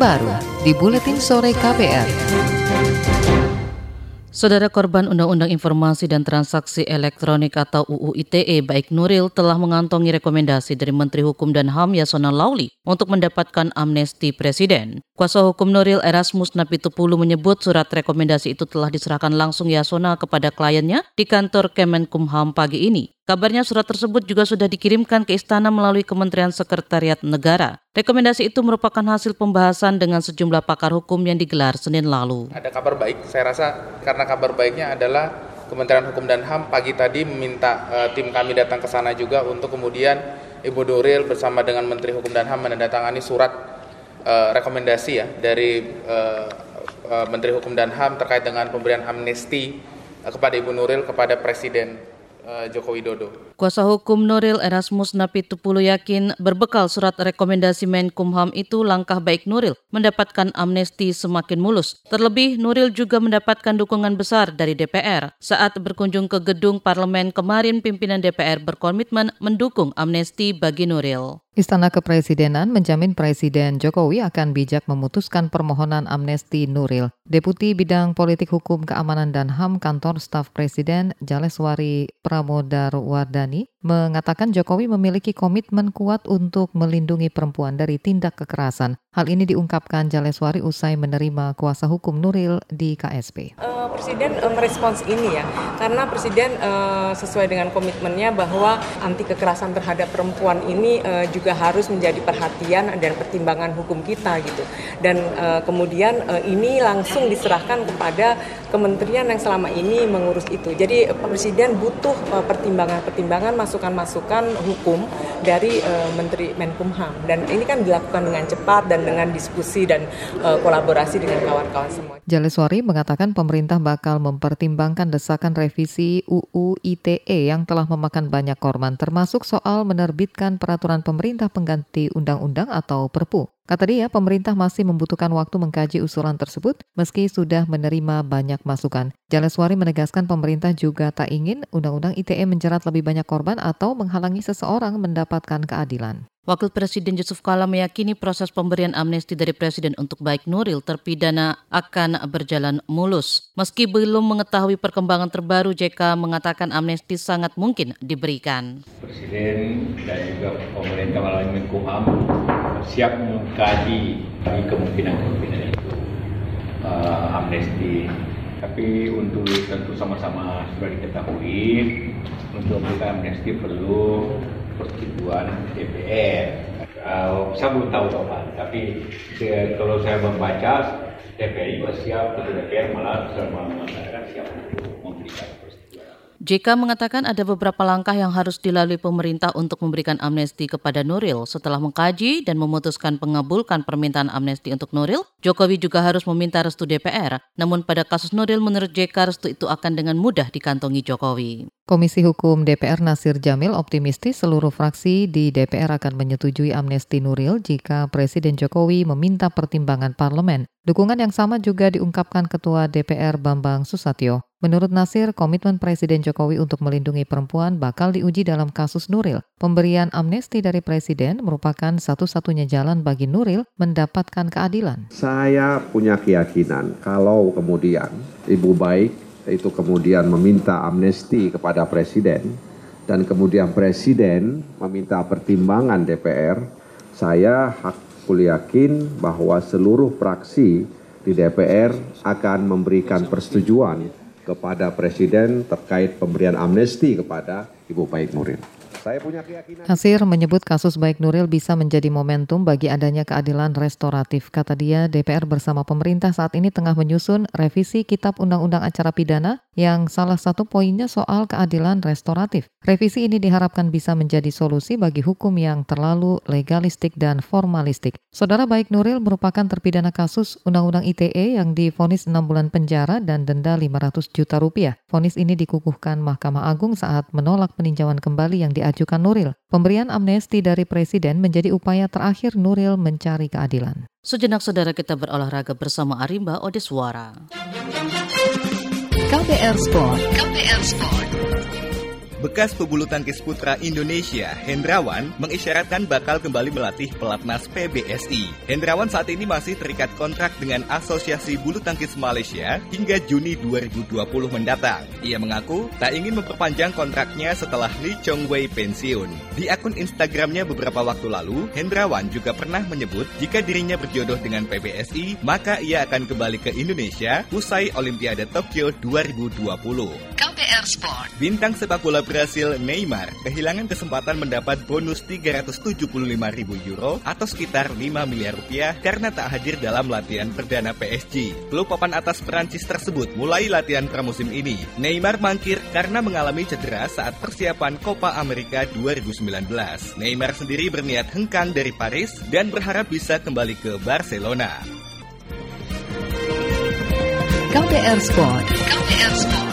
terbaru di Buletin Sore KPR. Saudara korban Undang-Undang Informasi dan Transaksi Elektronik atau UU ITE baik Nuril telah mengantongi rekomendasi dari Menteri Hukum dan HAM Yasona Lauli untuk mendapatkan amnesti Presiden. Kuasa hukum Nuril Erasmus Napitupulu menyebut surat rekomendasi itu telah diserahkan langsung Yasona kepada kliennya di kantor Kemenkumham pagi ini. Kabarnya surat tersebut juga sudah dikirimkan ke istana melalui Kementerian Sekretariat Negara. Rekomendasi itu merupakan hasil pembahasan dengan sejumlah pakar hukum yang digelar Senin lalu. Ada kabar baik, saya rasa karena kabar baiknya adalah Kementerian Hukum dan HAM pagi tadi meminta uh, tim kami datang ke sana juga untuk kemudian Ibu Doril bersama dengan Menteri Hukum dan HAM menandatangani surat uh, rekomendasi ya dari uh, uh, Menteri Hukum dan HAM terkait dengan pemberian amnesti uh, kepada Ibu Nuril kepada Presiden Eh, Joko Widodo. Kuasa hukum Nuril Erasmus Napitupulu yakin berbekal surat rekomendasi Menkumham itu langkah baik Nuril mendapatkan amnesti semakin mulus. Terlebih Nuril juga mendapatkan dukungan besar dari DPR. Saat berkunjung ke gedung parlemen kemarin pimpinan DPR berkomitmen mendukung amnesti bagi Nuril. Istana Kepresidenan menjamin Presiden Jokowi akan bijak memutuskan permohonan amnesti Nuril. Deputi Bidang Politik Hukum Keamanan dan HAM Kantor Staf Presiden Jaleswari Pramodar Wardani mengatakan Jokowi memiliki komitmen kuat untuk melindungi perempuan dari tindak kekerasan. Hal ini diungkapkan Jaleswari usai menerima kuasa hukum Nuril di KSP. Uh, Presiden uh, merespons ini ya, karena Presiden uh, sesuai dengan komitmennya bahwa anti kekerasan terhadap perempuan ini uh, juga harus menjadi perhatian dan pertimbangan hukum kita gitu. Dan uh, kemudian uh, ini langsung diserahkan kepada kementerian yang selama ini mengurus itu. Jadi Presiden butuh pertimbangan-pertimbangan masukan-masukan hukum dari uh, Menteri Menkumham dan ini kan dilakukan dengan cepat dan dengan diskusi dan uh, kolaborasi dengan kawan-kawan semua. Jaleswari mengatakan pemerintah bakal mempertimbangkan desakan revisi UU ITE yang telah memakan banyak korban termasuk soal menerbitkan peraturan pemerintah pengganti undang-undang atau Perpu. Kata dia, pemerintah masih membutuhkan waktu mengkaji usulan tersebut meski sudah menerima banyak masukan. Jaleswari menegaskan pemerintah juga tak ingin Undang-Undang ITE menjerat lebih banyak korban atau menghalangi seseorang mendapatkan keadilan. Wakil Presiden Yusuf Kala meyakini proses pemberian amnesti dari Presiden untuk baik Nuril terpidana akan berjalan mulus. Meski belum mengetahui perkembangan terbaru, JK mengatakan amnesti sangat mungkin diberikan. Presiden dan juga pemerintah melalui Menkumham siap mengkaji kemungkinan-kemungkinan itu uh, amnesti. Tapi untuk tentu sama-sama sudah diketahui untuk kita amnesti perlu persetujuan DPR. Uh, saya belum tahu kapan, tapi kalau saya membaca DPR juga siap, DPR malah mengatakan siap untuk memberikan JK mengatakan ada beberapa langkah yang harus dilalui pemerintah untuk memberikan amnesti kepada Nuril. Setelah mengkaji dan memutuskan pengabulkan permintaan amnesti untuk Nuril, Jokowi juga harus meminta restu DPR. Namun pada kasus Nuril menurut JK restu itu akan dengan mudah dikantongi Jokowi. Komisi Hukum DPR Nasir Jamil optimistis seluruh fraksi di DPR akan menyetujui amnesti Nuril jika Presiden Jokowi meminta pertimbangan parlemen. Dukungan yang sama juga diungkapkan Ketua DPR Bambang Susatyo. Menurut Nasir, komitmen Presiden Jokowi untuk melindungi perempuan bakal diuji dalam kasus Nuril. Pemberian amnesti dari Presiden merupakan satu-satunya jalan bagi Nuril mendapatkan keadilan. Saya punya keyakinan kalau kemudian Ibu Baik itu kemudian meminta amnesti kepada Presiden dan kemudian Presiden meminta pertimbangan DPR, saya hakul yakin bahwa seluruh fraksi di DPR akan memberikan persetujuan kepada Presiden terkait pemberian amnesti kepada Ibu Baik Nuril. Saya punya keyakinan. Hasir menyebut kasus Baik Nuril bisa menjadi momentum bagi adanya keadilan restoratif. Kata dia, DPR bersama pemerintah saat ini tengah menyusun revisi Kitab Undang-Undang Acara Pidana yang salah satu poinnya soal keadilan restoratif. Revisi ini diharapkan bisa menjadi solusi bagi hukum yang terlalu legalistik dan formalistik. Saudara Baik Nuril merupakan terpidana kasus Undang-Undang ITE yang difonis 6 bulan penjara dan denda 500 juta rupiah. Fonis ini dikukuhkan Mahkamah Agung saat menolak peninjauan kembali yang diajukan Nuril. Pemberian amnesti dari Presiden menjadi upaya terakhir Nuril mencari keadilan. Sejenak saudara kita berolahraga bersama Arimba Odeswara. KPR Sport. KPR Sport. Bekas pebulu tangkis putra Indonesia, Hendrawan, mengisyaratkan bakal kembali melatih pelatnas PBSI. Hendrawan saat ini masih terikat kontrak dengan Asosiasi Bulu Tangkis Malaysia hingga Juni 2020 mendatang. Ia mengaku tak ingin memperpanjang kontraknya setelah Lee Chong Wei pensiun. Di akun Instagramnya beberapa waktu lalu, Hendrawan juga pernah menyebut jika dirinya berjodoh dengan PBSI, maka ia akan kembali ke Indonesia usai Olimpiade Tokyo 2020. KPR Sport. Bintang sepak bola Brasil Neymar kehilangan kesempatan mendapat bonus 375 ribu euro atau sekitar 5 miliar rupiah karena tak hadir dalam latihan perdana PSG. Klub papan atas Perancis tersebut mulai latihan pramusim ini. Neymar mangkir karena mengalami cedera saat persiapan Copa America 2019. Neymar sendiri berniat hengkang dari Paris dan berharap bisa kembali ke Barcelona. KPR Sport. KPR Sport.